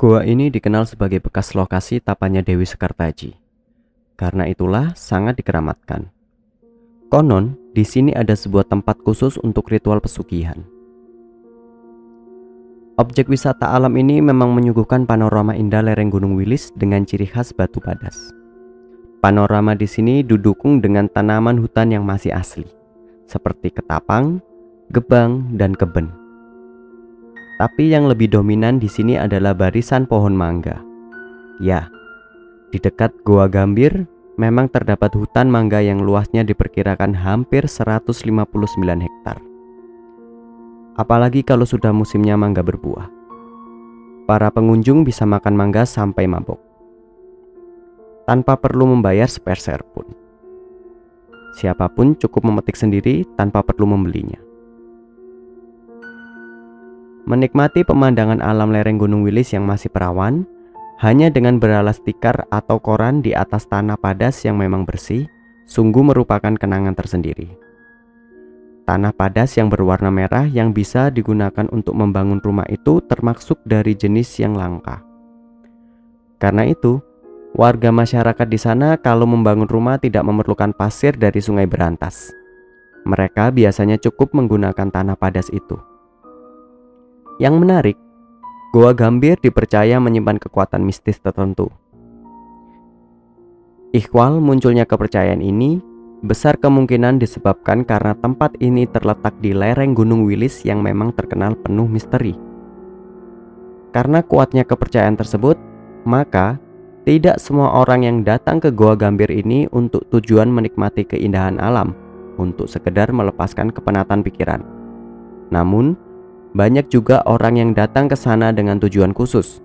Goa ini dikenal sebagai bekas lokasi tapanya Dewi Sekartaji. Karena itulah sangat dikeramatkan. Konon, di sini ada sebuah tempat khusus untuk ritual pesugihan. Objek wisata alam ini memang menyuguhkan panorama indah lereng Gunung Wilis dengan ciri khas batu padas. Panorama di sini didukung dengan tanaman hutan yang masih asli, seperti ketapang, gebang, dan keben. Tapi yang lebih dominan di sini adalah barisan pohon mangga. Ya, di dekat Goa Gambir memang terdapat hutan mangga yang luasnya diperkirakan hampir 159 hektar. Apalagi kalau sudah musimnya mangga berbuah. Para pengunjung bisa makan mangga sampai mabok. Tanpa perlu membayar sepeser pun. Siapa pun cukup memetik sendiri tanpa perlu membelinya. Menikmati pemandangan alam lereng Gunung Wilis yang masih perawan, hanya dengan beralas tikar atau koran di atas tanah padas yang memang bersih, sungguh merupakan kenangan tersendiri. Tanah padas yang berwarna merah yang bisa digunakan untuk membangun rumah itu termasuk dari jenis yang langka. Karena itu, warga masyarakat di sana kalau membangun rumah tidak memerlukan pasir dari sungai berantas. Mereka biasanya cukup menggunakan tanah padas itu. Yang menarik, Goa Gambir dipercaya menyimpan kekuatan mistis tertentu. Ikhwal munculnya kepercayaan ini besar kemungkinan disebabkan karena tempat ini terletak di lereng Gunung Wilis yang memang terkenal penuh misteri. Karena kuatnya kepercayaan tersebut, maka tidak semua orang yang datang ke Goa Gambir ini untuk tujuan menikmati keindahan alam, untuk sekedar melepaskan kepenatan pikiran. Namun, banyak juga orang yang datang ke sana dengan tujuan khusus,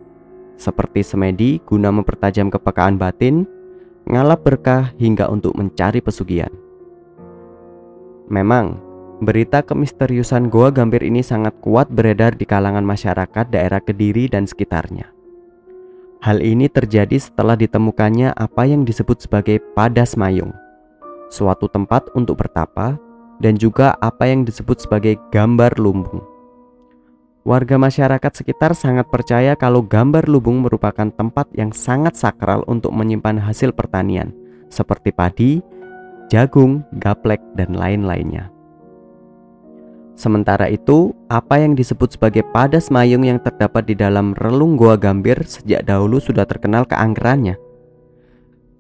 seperti semedi guna mempertajam kepekaan batin, ngalap berkah hingga untuk mencari pesugihan. Memang, berita kemisteriusan Goa Gambir ini sangat kuat beredar di kalangan masyarakat daerah Kediri dan sekitarnya. Hal ini terjadi setelah ditemukannya apa yang disebut sebagai Padas Mayung, suatu tempat untuk bertapa, dan juga apa yang disebut sebagai gambar lumbung Warga masyarakat sekitar sangat percaya kalau gambar lubung merupakan tempat yang sangat sakral untuk menyimpan hasil pertanian, seperti padi, jagung, gaplek, dan lain-lainnya. Sementara itu, apa yang disebut sebagai padas mayung yang terdapat di dalam relung Goa Gambir sejak dahulu sudah terkenal keangkerannya.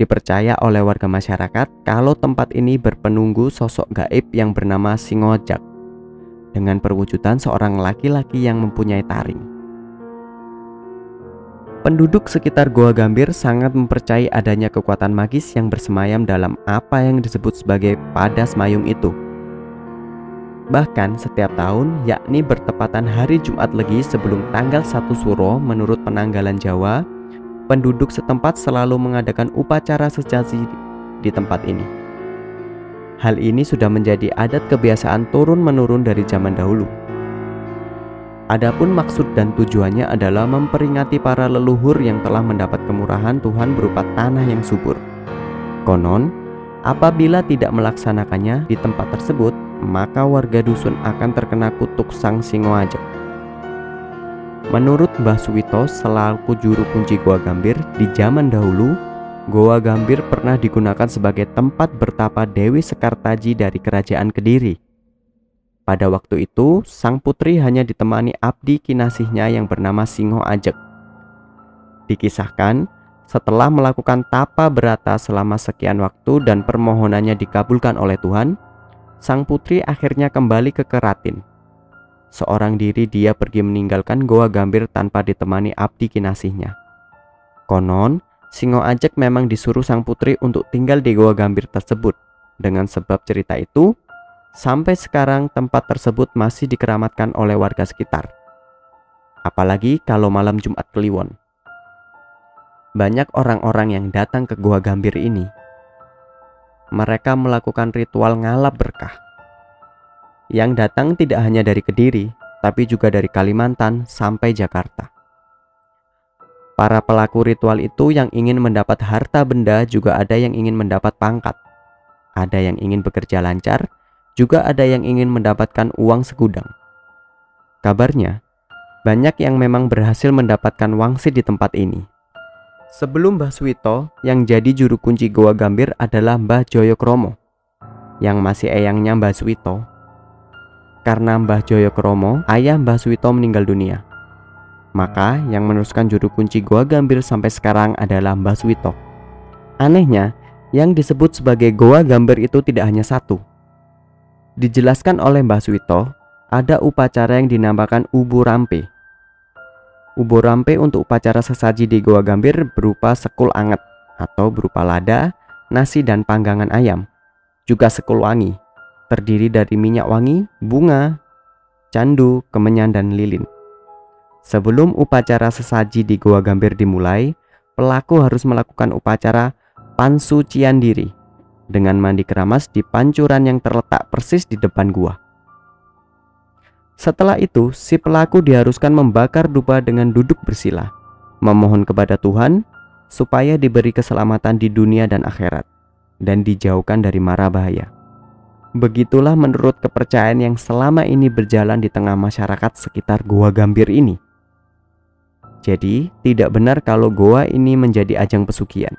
Dipercaya oleh warga masyarakat kalau tempat ini berpenunggu sosok gaib yang bernama Singojak dengan perwujudan seorang laki-laki yang mempunyai taring. Penduduk sekitar Goa Gambir sangat mempercayai adanya kekuatan magis yang bersemayam dalam apa yang disebut sebagai padas mayung itu. Bahkan setiap tahun, yakni bertepatan hari Jumat Legi sebelum tanggal 1 Suro menurut penanggalan Jawa, penduduk setempat selalu mengadakan upacara sejazi di tempat ini. Hal ini sudah menjadi adat kebiasaan turun-menurun dari zaman dahulu. Adapun maksud dan tujuannya adalah memperingati para leluhur yang telah mendapat kemurahan Tuhan berupa tanah yang subur. Konon, apabila tidak melaksanakannya di tempat tersebut, maka warga dusun akan terkena kutuk sang singoajak. Menurut Mbah Suwito selaku juru kunci Gua Gambir di zaman dahulu, Goa Gambir pernah digunakan sebagai tempat bertapa Dewi Sekartaji dari Kerajaan Kediri. Pada waktu itu, sang putri hanya ditemani abdi kinasihnya yang bernama Singo Ajek. Dikisahkan, setelah melakukan tapa berata selama sekian waktu dan permohonannya dikabulkan oleh Tuhan, sang putri akhirnya kembali ke Keratin. Seorang diri dia pergi meninggalkan Goa Gambir tanpa ditemani abdi kinasihnya. Konon, Singo Ajak memang disuruh sang putri untuk tinggal di Goa Gambir tersebut. Dengan sebab cerita itu, sampai sekarang tempat tersebut masih dikeramatkan oleh warga sekitar. Apalagi kalau malam Jumat Kliwon. Banyak orang-orang yang datang ke Goa Gambir ini. Mereka melakukan ritual ngalap berkah. Yang datang tidak hanya dari Kediri, tapi juga dari Kalimantan sampai Jakarta. Para pelaku ritual itu yang ingin mendapat harta benda juga ada yang ingin mendapat pangkat. Ada yang ingin bekerja lancar, juga ada yang ingin mendapatkan uang segudang. Kabarnya, banyak yang memang berhasil mendapatkan wangsit di tempat ini. Sebelum Mbah Suwito, yang jadi juru kunci Goa Gambir adalah Mbah Joyokromo, yang masih eyangnya Mbah Suwito. Karena Mbah Joyokromo, ayah Mbah Suwito meninggal dunia. Maka yang meneruskan juru kunci Goa Gambir sampai sekarang adalah Mbah Suwito. Anehnya, yang disebut sebagai Goa Gambir itu tidak hanya satu. Dijelaskan oleh Mbah Suwito, ada upacara yang dinamakan Ubu Rampe. Ubu Rampe untuk upacara sesaji di Goa Gambir berupa sekul anget atau berupa lada, nasi dan panggangan ayam. Juga sekul wangi, terdiri dari minyak wangi, bunga, candu, kemenyan, dan lilin. Sebelum upacara sesaji di Goa Gambir dimulai, pelaku harus melakukan upacara pansucian diri dengan mandi keramas di pancuran yang terletak persis di depan gua. Setelah itu, si pelaku diharuskan membakar dupa dengan duduk bersila, memohon kepada Tuhan supaya diberi keselamatan di dunia dan akhirat, dan dijauhkan dari mara bahaya. Begitulah menurut kepercayaan yang selama ini berjalan di tengah masyarakat sekitar Goa Gambir ini. Jadi, tidak benar kalau goa ini menjadi ajang pesugihan.